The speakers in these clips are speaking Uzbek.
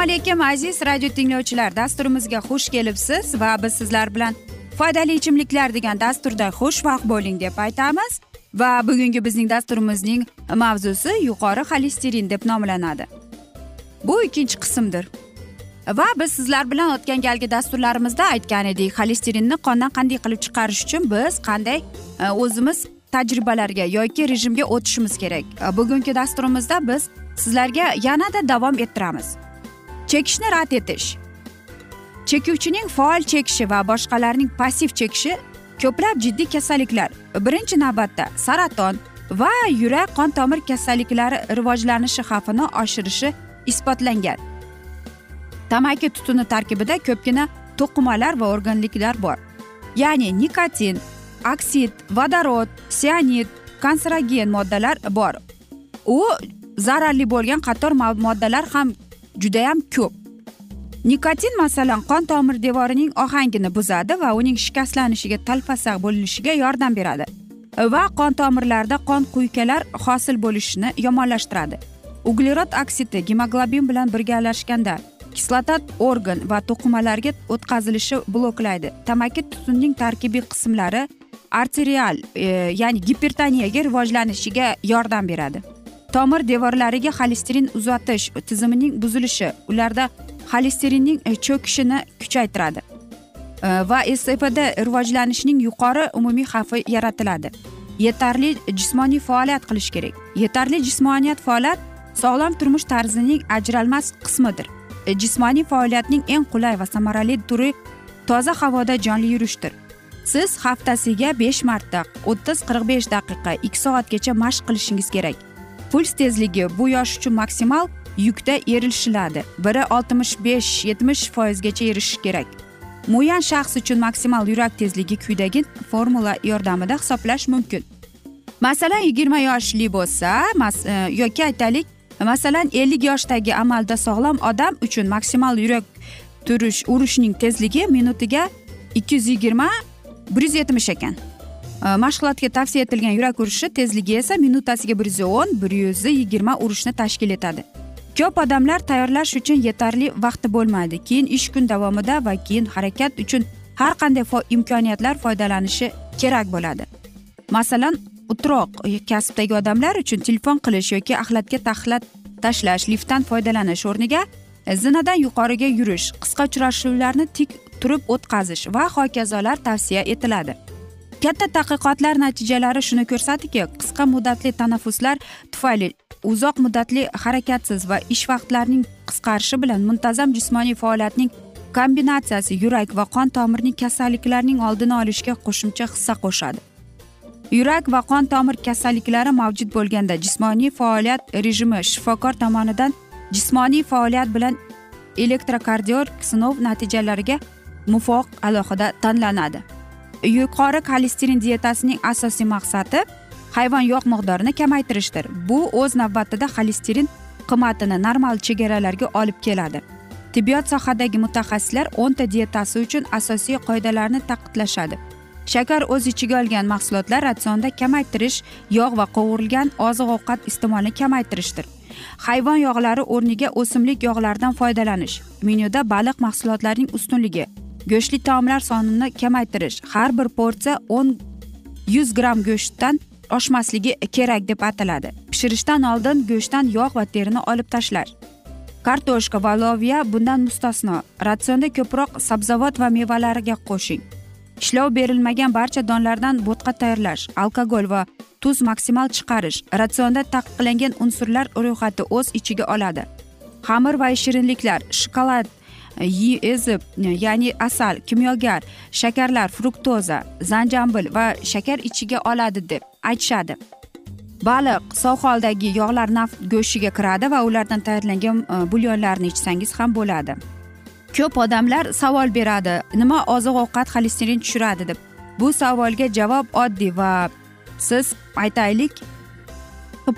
assalomu alaykum aziz radio tinglovchilar. Dasturimizga xush kelibsiz va biz sizlar bilan foydali ichimliklar degan dasturda xushvaqt bo'ling deb aytamiz. Va bugungi bizning dasturimizning mavzusi yuqori xolesterin deb nomlanadi. Bu ikkinchi qismdir. Va biz sizlar bilan o'tgan galgi dasturlarimizda aytgan edik xolesterinni qondan qanday qilib chiqarish uchun biz qanday e, o'zimiz tajribalarga yoki rejimga o'tishimiz kerak. E, bugungi dasturimizda biz sizlarga yanada davom ettiramiz. Chekishni rad etish. Chekuvchining faol chekishi va boshqalarning passiv chekishi ko'plab jiddiy kasalliklar birinchi navbatda saraton va yurak qon tomir kasalliklari rivojlanishi xavfini oshirishi isbotlangan. Tamaki tutuni tarkibida ko'pgina to'qimalar va organliklar bor. Ya'ni nikotin oksid vodorod sianid kanserogen moddalar bor. U zararli bo'lgan qator moddalar ham judayam ko'p. Nikotin masalan qon tomir devorining ohangini buzadi va uning shikastlanishiga talfasak bo'linishiga yordam beradi va qon tomirlarida qon quykalar hosil bo'lishini yomonlashtiradi. Uglerod oksidi gemoglobin bilan birgalashganda kislota organ va to'qimalarga o'tkazilishi bloklaydi. Tamaki tutunining tarkibiy qismlari arterial e, ya'ni gipertoniyaga rivojlanishiga yordam beradi. Tomir devorlariga xolesterin uzatish tizimining buzilishi ularda xolesterinning e, cho'kishini kuchaytiradi e, va spd rivojlanishining yuqori umumiy xavfi yaratiladi. Yetarli jismoniy faoliyat qilish kerak. Yetarli jismoniyat faoliyat sog'lom turmush tarzining ajralmas qismidir. E, jismoniy faoliyatning eng qulay va samarali turi toza havoda jonli yurishdir. Siz haftasiga besh marta o'ttiz qirq besh daqiqa ikki soatgacha mashq qilishingiz kerak. Puls tezligi bu yosh uchun maksimal yukda erishiladi biri oltmish besh yetmish foizgacha erishish kerak. Muayyan shaxs uchun maksimal yurak tezligi quyidagi formula yordamida hisoblash mumkin. Masalan yigirma yoshli bo'lsa mas- e, yoki aytaylik masalan ellik yoshdagi amalda sog'lom odam uchun maksimal yurak turish urishning tezligi minutiga ikki yuz yigirma bir yuz yetmish ekan. Mashg'ulotga tavsiya etilgan yurak urishi tezligi esa minutasiga bir yuz o'n bir yuz yigirma urishni tashkil etadi. Ko'p odamlar tayyorlash uchun yetarli vaqti bo'lmaydi. Keyin ish kun davomida va keyin harakat uchun har qanday imkoniyatlar foydalanishi kerak bo'ladi. Masalan o'troq kasbdagi odamlar uchun telefon qilish yoki axlatga taxlat tashlash liftdan foydalanish o'rniga e, zinadan yuqoriga yurish qisqa uchrashuvlarni tik turib o'tkazish va hokazolar tavsiya etiladi. Katta tadqiqotlar natijalari shuni ko'rsatdiki qisqa muddatli tanaffuslar tufayli uzoq muddatli harakatsiz va ish vaqtlarining qisqarishi bilan muntazam jismoniy faoliyatning kombinatsiyasi yurak va qon tomirning kasalliklarining oldini olishga qo'shimcha hissa qo'shadi. Yurak va qon tomir kasalliklari mavjud bo'lganda jismoniy faoliyat rejimi shifokor tomonidan jismoniy faoliyat bilan elektrokardior sinov natijalariga muvofiq alohida tanlanadi. Yuqori xolesterin dietasining asosiy maqsadi hayvon yog' miqdorini kamaytirishdir. Bu o'z navbatida xolesterin qimmatini normal chegaralarga olib keladi. Tibbiyot sohadagi mutaxassislar o'nta dietasi uchun asosiy qoidalarni taqidlashadi shakar o'z ichiga olgan mahsulotlar ratsionda kamaytirish yog' va qovurilgan oziq ovqat iste'molini kamaytirishdir. Hayvon yog'lari o'rniga o'simlik yog'laridan foydalanish menyuda baliq mahsulotlarining ustunligi go'shtli taomlar sonini kamaytirish har bir porsiya o'n yuz gramm go'shtdan oshmasligi kerak deb ataladi. Pishirishdan oldin go'shtdan yog' va terini olib tashlash. Kartoshka va loviya bundan mustasno. Ratsionda ko'proq sabzavot va mevalarga qo'shing. Ishlov berilmagan barcha donlardan bo'tqa tayyorlash alkogol va tuz maksimal chiqarish ratsionda taqiqlangan unsurlar ro'yxati o'z ichiga oladi. Xamir va shirinliklar shokolad e, ezib e, ya'ni asal kimyogar shakarlar fruktoza zanjambil va shakar ichiga oladi deb aytishadi. Baliq sog' holdagi yog'lar naf go'shtiga kiradi va ulardan tayyorlangan e, bulyonlarni ichsangiz ham bo'ladi. Ko'p odamlar savol beradi. Nima oziq ovqat xolesterin tushiradi deb. Bu savolga javob oddiy va siz aytaylik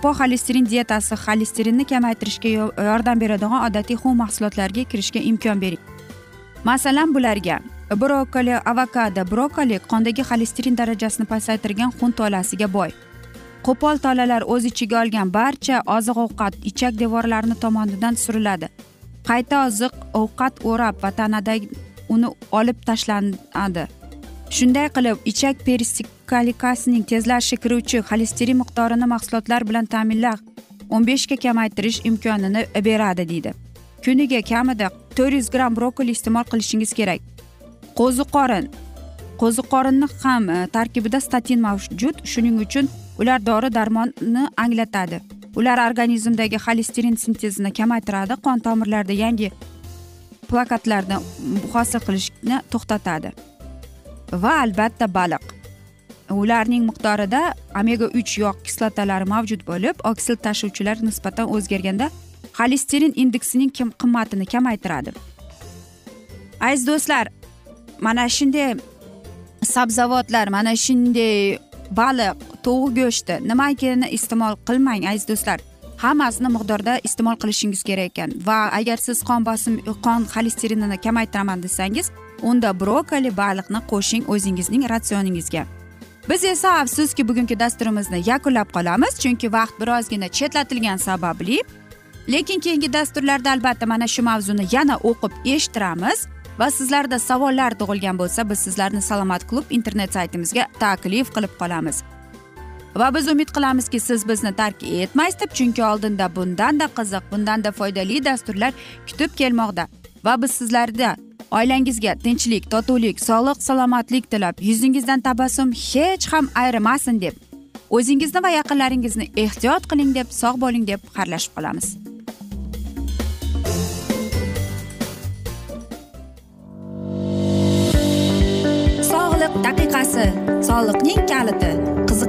xolesterin dietasi xolesterinni kamaytirishga yordam beradigan odatiy xom mahsulotlarga kirishga imkon bering. Masalan bularga brokoli avokado brokoli qondagi xolesterin darajasini pasaytirgan xun tolasiga boy. Qo'pol tolalar o'z ichiga olgan barcha oziq ovqat ichak devorlarini tomonidan suriladi. Qayta oziq ovqat o'rab va tanadagi uni olib tashlanadi. Shunday qilib ichak peristaltikasining tezlashishi kiruvchi xolesterin miqdorini mahsulotlar bilan ta'minlab o'n beshga kamaytirish imkonini beradi deydi. Kuniga kamida to'rt yuz gramm brokoli iste'mol qilishingiz kerak. Qo'ziqorin. Qo'ziqorinni ham e, tarkibida statin mavjud. Shuning uchun ular dori darmonni anglatadi. Ular organizmdagi xolesterin sintezini kamaytiradi qon tomirlarida yangi plakatlarni hosil qilishni to'xtatadi. Va albatta baliq. Ularning miqdorida omega uch yog' kislotalari mavjud bo'lib oksil tashuvchilar nisbatan o'zgarganda xolesterin indeksining qimmatini kamaytiradi. Aziz do'stlar mana shunday sabzavotlar mana shunday baliq tovuq go'shti. Nimaligini iste'mol qilmang aziz do'stlar. Hammasini miqdorda iste'mol qilishingiz kerak ekan. Va agar siz qon bosim qon xolesterinini kamaytiraman desangiz unda brokoli baliqni qo'shing o'zingizning ratsioningizga. Biz esa afsuski bugungi dasturimizni yakunlab qolamiz chunki vaqt birozgina chetlatilgani sababli. Lekin keyingi dasturlarda albatta mana shu mavzuni yana o'qib eshittiramiz va sizlarda savollar tug'ilgan bo'lsa biz sizlarni salomat klub internet saytimizga taklif qilib qolamiz. Va biz umid qilamizki siz bizni tark etmaysiz deb chunki oldinda bundanda qiziq bundanda foydali dasturlar kutib kelmoqda. Va biz sizlarda oilangizga tinchlik totuvlik sog'lik salomatlik tilab yuzingizdan tabassum hech ham ayrimasin deb o'zingizni va yaqinlaringizni ehtiyot qiling deb sog' bo'ling deb xayrlashib qolamiz. Sog'liq daqiqasi soliqning kaliti.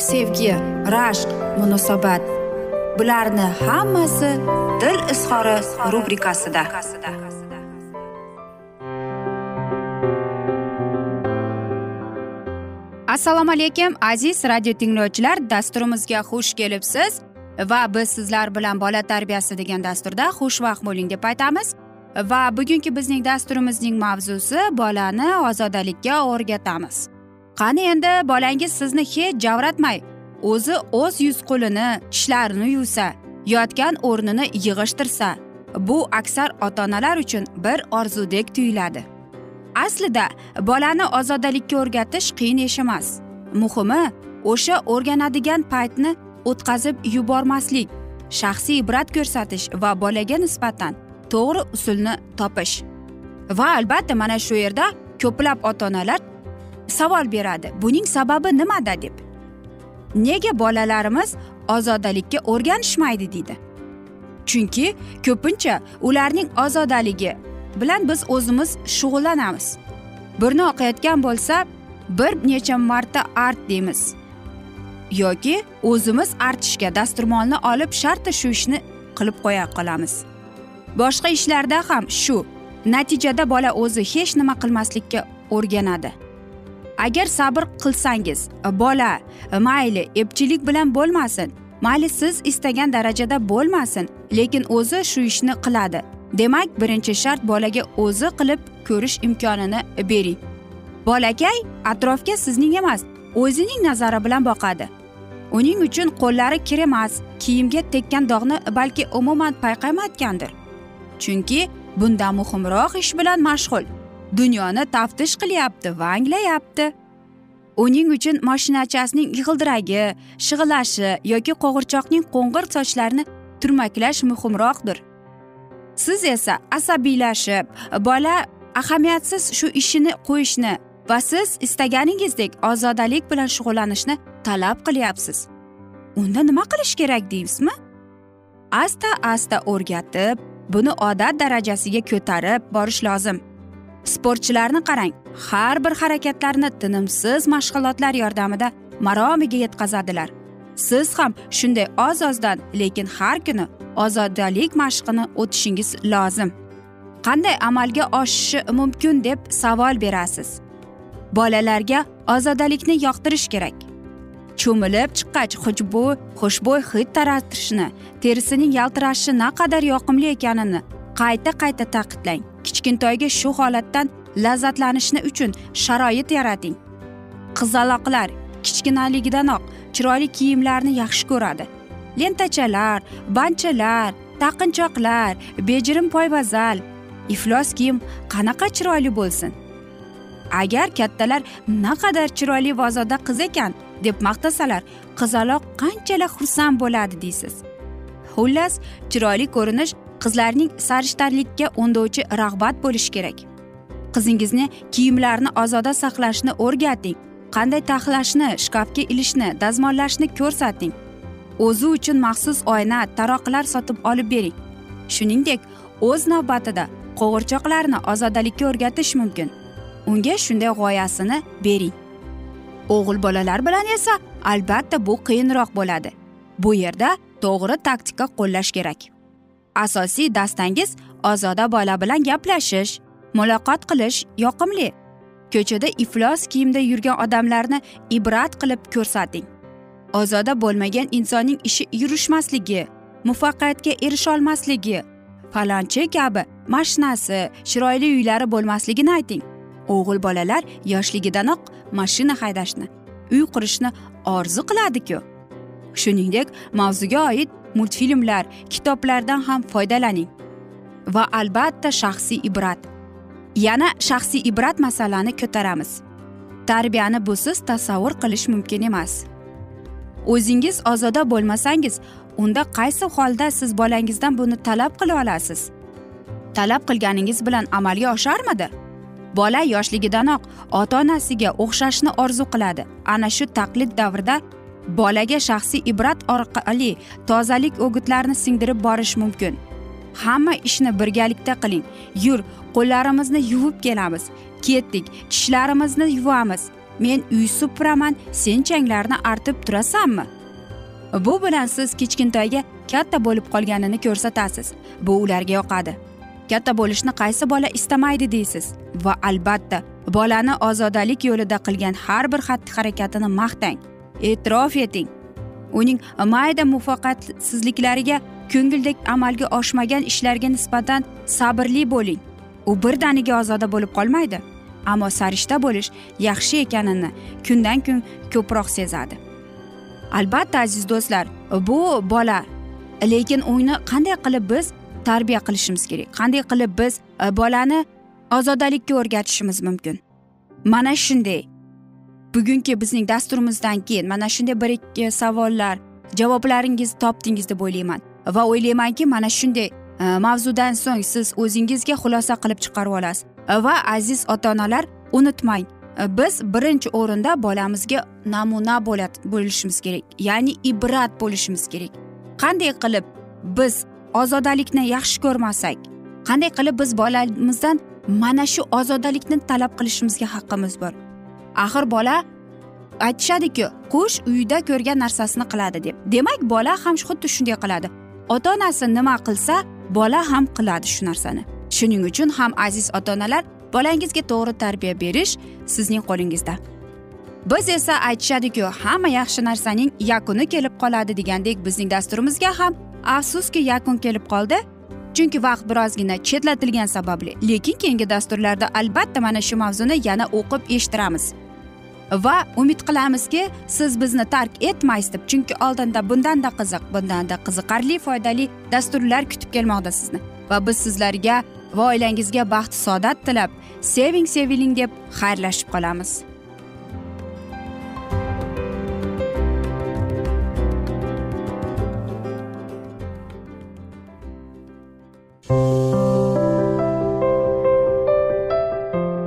sevgi rashq munosabat. Bularni hammasi dil izhori rubrikasida. Assalomu alaykum aziz radio tinglovchilar. Dasturimizga xush kelibsiz va biz sizlar bilan bola tarbiyasi degan dasturda xushvaqt bo'ling deb aytamiz. Va bugungi bizning dasturimizning mavzusi bolani ozodalikka o'rgatamiz. Qani endi bolangiz sizni hech javratmay o'zi o'z yuz qo'lini tishlarini yuvsa yotgan o'rnini yig'ishtirsa bu aksar ota onalar uchun bir orzudek tuyuladi. Aslida bolani ozodalikka o'rgatish qiyin ish emas. Muhimi o'sha o'rganadigan paytni o'tkazib yubormaslik shaxsiy ibrat ko'rsatish va bolaga nisbatan to'g'ri usulni topish. Va albatta mana shu yerda ko'plab ota onalar savol beradi. Buning sababi nimada deb. Nega bolalarimiz ozodalikka o'rganishmaydi deydi. Chunki ko'pincha ularning ozodaligi bilan biz o'zimiz shug'ullanamiz. Burni oqayotgan bo'lsa bir necha marta art deymiz. Yoki o'zimiz artishga dasturmolni olib shartta shu ishni qilib qo'ya qolamiz. Boshqa ishlarda ham shu. Natijada bola o'zi hech nima qilmaslikka o'rganadi. Agar sabr qilsangiz bola mayli epchilik bilan bo'lmasin. Mayli siz istagan darajada bo'lmasin lekin o'zi shu ishni qiladi. Demak birinchi shart bolaga o'zi qilib ko'rish imkonini bering. Bolakay atrofga sizning emas o'zining nazari bilan boqadi. Uning uchun qo'llari kir emas kiyimga tekkan dog'ni balki umuman payqamayotgandir. Chunki bundan muhimroq ish bilan mashg'ul. Dunyoni taftish qilyapti va anglayapti. Uning uchun moshinachasining g'ildiragi shig'ilashi yoki qo'g'irchoqning qo'ng'ir sochlarini turmaklash muhimroqdir. Siz esa asabiylashib bola ahamiyatsiz shu ishini qo'yishni va siz istaganingizdek ozodalik bilan shug'ullanishni talab qilyapsiz. Unda nima qilish kerak deysizmi? Asta asta o'rgatib buni odat darajasiga ko'tarib borish lozim. Sportchilarni qarang har bir harakatlarini tinimsiz mashg'ulotlar yordamida maromiga yetkazadilar. Siz ham shunday oz ozdan lekin har kuni ozodalik mashqini o'tishingiz lozim. Qanday amalga oshishi mumkin deb savol berasiz. Bolalarga ozodalikni yoqtirish kerak. Cho'milib chiqqach xushbo'y xushbo'y hid taratishni terisining yaltirashi naqadar yoqimli ekanini qayta qayta ta'kidlang. Kichkintoyga shu holatdan lazzatlanishni uchun sharoit yarating. Qizaloqlar kichkinaligidanoq chiroyli kiyimlarni yaxshi ko'radi. Lentachalar banchalar taqinchoqlar bejirim poybazal iflos kiyim qanaqa chiroyli bo'lsin? Agar kattalar naqadar chiroyli va ozoda qiz ekan deb maqtasalar qizaloq qanchalar xursand bo'ladi deysiz. Xullas chiroyli ko'rinish qizlarning sarishtalikka undovchi rag'bat bo'lishi kerak. Qizingizni kiyimlarini ozoda saqlashni o'rgating. Qanday taxlashni shkafga ilishni dazmollashni ko'rsating. O'zi uchun maxsus oyna taroqlar sotib olib bering. Shuningdek o'z navbatida qo'g'irchoqlarni ozodalikka o'rgatish mumkin. Unga shunday g'oyasini bering. O'g'il bolalar bilan esa albatta bu qiyinroq bo'ladi. Bu yerda to'g'ri taktika qo'llash kerak. Asosiy dastangiz ozoda bola bilan gaplashish muloqot qilish yoqimli. Ko'chada iflos kiyimda yurgan odamlarni ibrat qilib ko'rsating. Ozoda bo'lmagan insonning ishi yurishmasligi muvaffaqiyatga erisholmasligi falonchi kabi mashinasi chiroyli uylari bo'lmasligini ayting. O'g'il bolalar yoshligidanoq mashina haydashni uy qurishni orzu qiladiku. Shuningdek mavzuga oid multfilmlar kitoblardan ham foydalaning. Va albatta shaxsiy ibrat. Yana shaxsiy ibrat masalani ko'taramiz. Tarbiyani busiz tasavvur qilish mumkin emas. O'zingiz ozoda bo'lmasangiz unda qaysi holda siz bolangizdan buni talab qila olasiz? Talab qilganingiz bilan amalga osharmidi? Bola yoshligidanoq ota onasiga o'xshashni orzu qiladi. Ana shu taqlid davrida bolaga shaxsiy ibrat orqali tozalik o'gitlarini singdirib borish mumkin. Hamma ishni birgalikda qiling. Yur qo'llarimizni yuvib kelamiz. Ketdik tishlarimizni yuvamiz. Men uy supuraman sen changlarni artib turasanmi? Bu bilan siz kichkintoyga katta bo'lib qolganini ko'rsatasiz. Bu ularga yoqadi. Katta bo'lishni qaysi bola istamaydi deysiz? Va albatta bolani ozodalik yo'lida qilgan har bir xatti harakatini maqtang. E'tirof eting. Uning mayda muvaffaqiyatsizliklariga ko'ngildek amalga oshmagan ishlarga nisbatan sabrli bo'ling. U birdaniga ozoda bo'lib qolmaydi ammo sarishta bo'lish yaxshi ekanini kundan kun ko'proq sezadi. Albatta aziz do'stlar bu bola lekin uni qanday qilib biz tarbiya qilishimiz kerak? Qanday qilib biz e, bolani ozodalikka o'rgatishimiz mumkin? Mana shunday bugungi bizning dasturimizdan keyin mana shunday bir ikki savollar javoblaringizni topdingiz deb o'ylayman. Va o'ylaymanki mana shunday e, mavzudan so'ng siz o'zingizga xulosa qilib chiqarib olasiz. Va aziz ota onalar unutmang e, biz birinchi o'rinda bolamizga namuna bo'lishimiz kerak ya'ni ibrat bo'lishimiz kerak. Qanday qilib biz ozodalikni yaxshi ko'rmasak qanday qilib biz bolamizdan mana shu ozodalikni talab qilishimizga haqqimiz bor? Axir bola aytishadiku qush uyda ko'rgan narsasini qiladi deb. Demak bola ham xuddi shunday qiladi. Ota onasi nima qilsa bola ham qiladi shu narsani. Shuning uchun ham aziz ota onalar bolangizga to'g'ri tarbiya berish sizning qo'lingizda. Biz esa aytishadiku hamma yaxshi narsaning yakuni kelib qoladi degandek bizning dasturimizga ham afsuski yakun kelib qoldi. Chunki vaqt birozgina chetlatilgani sababli. Lekin keyingi dasturlarda albatta mana shu mavzuni yana o'qib eshittiramiz. Va umid qilamizki siz bizni tark etmaysiz deb chunki oldinda bundanda qiziq bundanda qiziqarli foydali dasturlar kutib kelmoqda sizni. Va biz sizlarga va oilangizga baxt saodat tilab seving seviling deb xayrlashib qolamiz.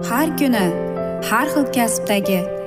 Har kuni har xil kasbdagi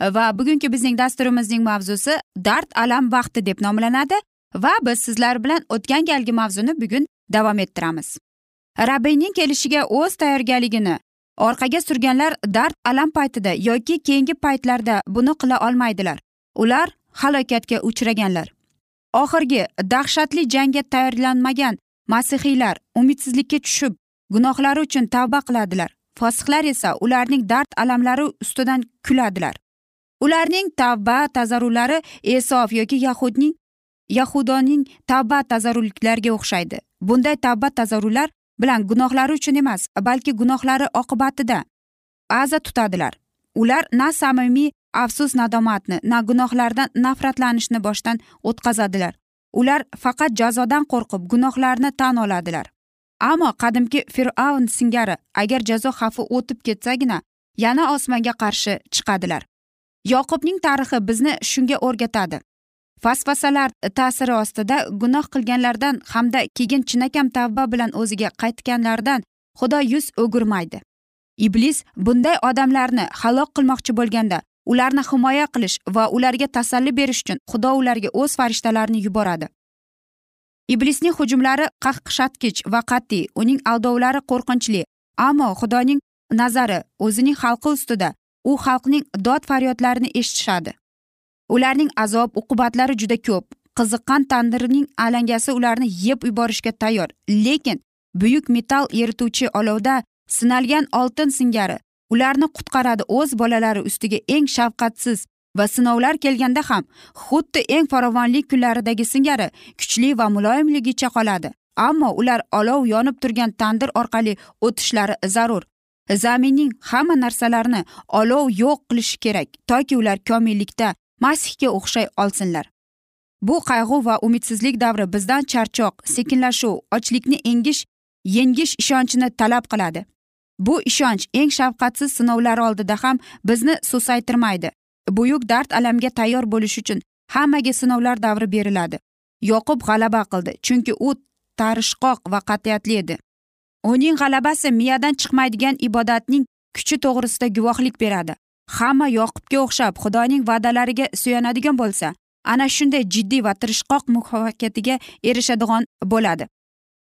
Va bugungi bizning dasturimizning mavzusi dard alam vaqti deb nomlanadi va biz sizlar bilan o'tgan galgi mavzuni bugun davom ettiramiz. Rabbiyning kelishiga o'z tayyorgarligini orqaga surganlar dard alam paytida yoki keyingi paytlarda buni qila olmaydilar. Ular halokatga uchraganlar. Oxirgi dahshatli jangga tayyorlanmagan masihiylar umidsizlikka tushib gunohlari uchun tavba qiladilar. Fosiqlar esa ularning dard alamlari ustidan kuladilar. Ularning tavba tazarrulari esof yoki yahudning yahudoning tavba tazarruliklariga o'xshaydi. Bunday tavba tazarrular bilan gunohlari uchun emas balki gunohlari oqibatida aza tutadilar. Ular na samimiy afsus nadomatni na gunohlardan nafratlanishni boshdan o'tkazadilar. Ular faqat jazodan qo'rqib gunohlarni tan oladilar. Ammo qadimgi fir'avn singari agar jazo xavfi o'tib ketsagina yana osmonga qarshi chiqadilar. Yoqubning tarixi bizni shunga o'rgatadi. Vasvasalar ta'siri ostida gunoh qilganlardan hamda keyin chinakam tavba bilan o'ziga qaytganlardan xudo yuz o'girmaydi. Iblis bunday odamlarni halok qilmoqchi bo'lganda ularni himoya qilish va ularga tasalli berish uchun xudo ularga o'z farishtalarini yuboradi. Iblisning hujumlari qaqshatkich va qat'iy uning aldovlari qo'rqinchli ammo xudoning nazari o'zining xalqi ustida u xalqning dod faryodlarini eshitishadi. Ularning azob uqubatlari juda ko'p. Qiziqqan tandirning alangasi ularni yeb yuborishga tayyor. Lekin buyuk metall erituvchi olovda sinalgan oltin singari ularni qutqaradi o'z bolalari ustiga eng shafqatsiz va sinovlar kelganda ham xuddi eng farovonlik kunlaridagi singari kuchli va muloyimligicha qoladi. Ammo ular olov yonib turgan tandir orqali o'tishlari zarur. Zaminning hamma narsalarini olov yo'q qilishi kerak toki ular komillikda masihga o'xshay olsinlar. Bu qayg'u va umidsizlik davri bizdan charchoq sekinlashuv ochlikni engish yengish ishonchini talab qiladi. Bu ishonch eng shafqatsiz sinovlar oldida ham bizni susaytirmaydi. Buyuk dard alamga tayyor bo'lish uchun hammaga sinovlar davri beriladi. Yoqub g'alaba qildi chunki u tarishqoq va qat'iyatli edi. Uning g'alabasi miyadan chiqmaydigan ibodatning kuchi to'g'risida guvohlik beradi. Hamma yoqubga o'xshab xudoning va'dalariga suyanadigan bo'lsa ana shunday jiddiy va tirishqoq muvaffaqiyatiga erishadigan bo'ladi.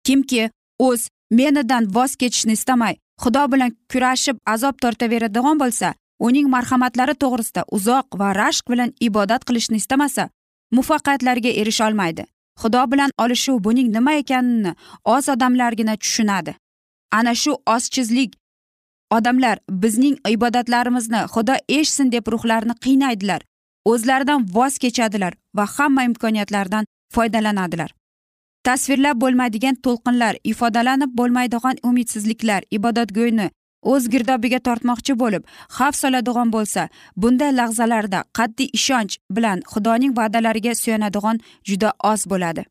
Kimki o'z menidan voz kechishni istamay xudo bilan kurashib azob tortaveradigan bo'lsa uning marhamatlari to'g'risida uzoq va rashq bilan ibodat qilishni istamasa muvaffaqiyatlarga erisholmaydi xudo bilan olishuv buning nima ekanini oz odamlargina tushunadi. Ana shu ozchizlik. Odamlar bizning ibodatlarimizni xudo eshitsin deb ruhlarini qiynaydilar. O'zlaridan voz kechadilar va hamma imkoniyatlardan foydalanadilar. Tasvirlab bo'lmaydigan to'lqinlar ifodalanib bo'lmaydigan umidsizliklar ibodatgo'yni o'z girdobiga tortmoqchi bo'lib xavf soladigan bo'lsa bunday lahzalarda qat'iy ishonch bilan xudoning va'dalariga suyanadigan juda oz bo'ladi.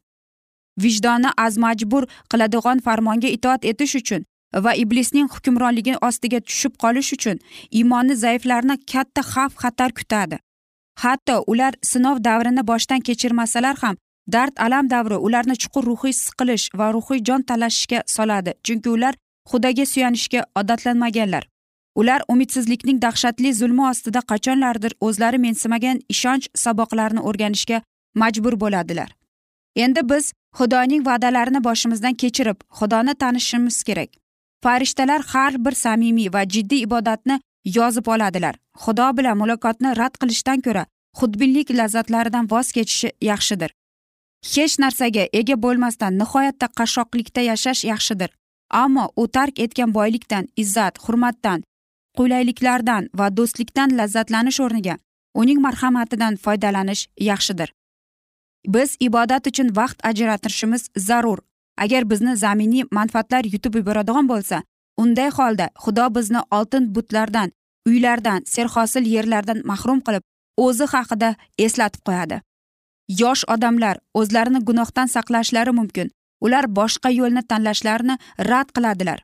Vijdoni az majbur qiladigan farmonga itoat etish uchun va iblisning hukmronligi ostiga tushib qolish uchun iymoni zaiflarni katta xavf xatar kutadi. Hatto ular sinov davrini boshdan kechirmasalar ham dard alam davri ularni chuqur ruhiy siqilish va ruhiy jon talashishga soladi chunki ular xudoga suyanishga odatlanmaganlar. Ular umidsizlikning dahshatli zulmi ostida qachonlardir o'zlari mensimagan ishonch saboqlarini o'rganishga majbur bo'ladilar. Endi biz xudoning va'dalarini boshimizdan kechirib xudoni tanishimiz kerak. Farishtalar har bir samimiy va jiddiy ibodatni yozib oladilar. Xudo bilan muloqotni rad qilishdan ko'ra xudbinlik lazzatlaridan voz kechishi yaxshidir. Hech narsaga ega bo'lmasdan nihoyatda qashshoqlikda yashash yaxshidir. Ammo u tark etgan boylikdan izzat hurmatdan qulayliklardan va do'stlikdan lazzatlanish o'rniga uning marhamatidan foydalanish yaxshidir. Biz ibodat uchun vaqt ajratishimiz zarur. Agar bizni zaminiy manfaatlar yutib yuboradigan bo'lsa unday holda xudo bizni oltin butlardan uylardan serhosil yerlardan mahrum qilib o'zi haqida eslatib qo'yadi. Yosh odamlar o'zlarini gunohdan saqlashlari mumkin. Ular boshqa yo'lni tanlashlarini rad qiladilar.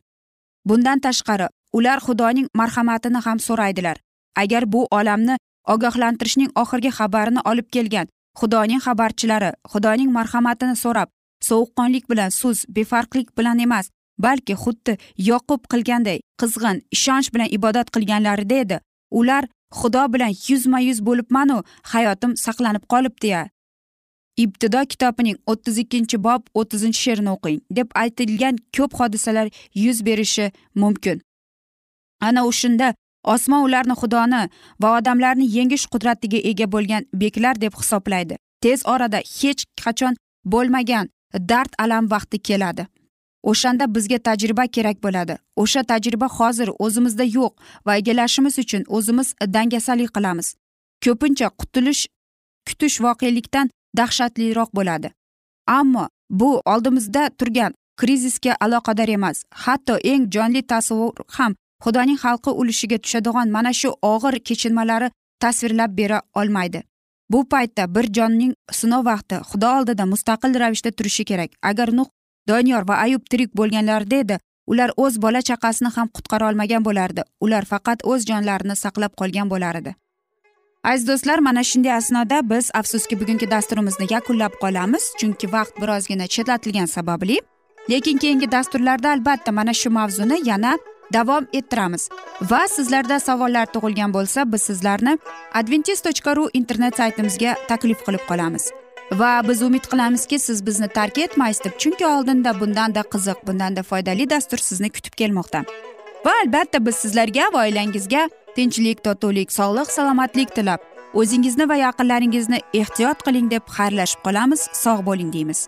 Bundan tashqari ular xudoning marhamatini ham so'raydilar. Agar bu olamni ogohlantirishning oxirgi xabarini olib kelgan xudoning xabarchilari xudoning marhamatini so'rab sovuqqonlik bilan so'z befarqlik bilan emas balki xuddi yoqub qilganday qizg'in ishonch bilan ibodat qilganlarida edi ular xudo bilan yuzma yuz bo'libmanu hayotim saqlanib qolibdi ya. Ibtido kitobining o'ttiz ikkinchi bob o'ttizinchi she'rini o'qing deb aytilgan ko'p hodisalar yuz berishi mumkin. Ana o'shanda osmon ularni xudoni va odamlarni yengish qudratiga ega bo'lgan beklar deb hisoblaydi. Tez orada hech qachon bo'lmagan dard alam vaqti keladi. O'shanda bizga tajriba kerak bo'ladi. O'sha tajriba hozir o'zimizda yo'q va egallashimiz uchun o'zimiz dangasalik qilamiz. Ko'pincha qutulish kutish voqelikdan dahshatliroq bo'ladi. Ammo bu oldimizda turgan krizisga aloqador emas. Hatto eng jonli tasavvur ham xudoning xalqi ulushiga tushadigan mana shu og'ir kechinmalari tasvirlab bera olmaydi. Bu paytda bir jonning sinov vaqti xudo oldida mustaqil ravishda turishi kerak. Agar nuh doniyor va ayub tirik bo'lganlarida edi ular o'z bola chaqasini ham qutqara olmagan bo'lardi. Ular faqat o'z jonlarini saqlab qolgan bo'lar edi. Aziz do'stlar mana shunday asnoda biz afsuski bugungi dasturimizni yakunlab qolamiz chunki vaqt birozgina chetlatilgani sababli. Lekin keyingi dasturlarda albatta mana shu mavzuni yana davom ettiramiz. Va sizlarda savollar tug'ilgan bo'lsa biz sizlarni adventis tochka ru internet saytimizga taklif qilib qolamiz. Va biz umid qilamizki siz bizni tark etmaysiz deb chunki oldinda bundanda qiziq bundanda foydali dastur sizni kutib kelmoqda. Va albatta biz sizlarga va oilangizga tinchlik totuvlik sog'lik salomatlik tilab o'zingizni va yaqinlaringizni ehtiyot qiling deb xayrlashib qolamiz. Sog' bo'ling deymiz.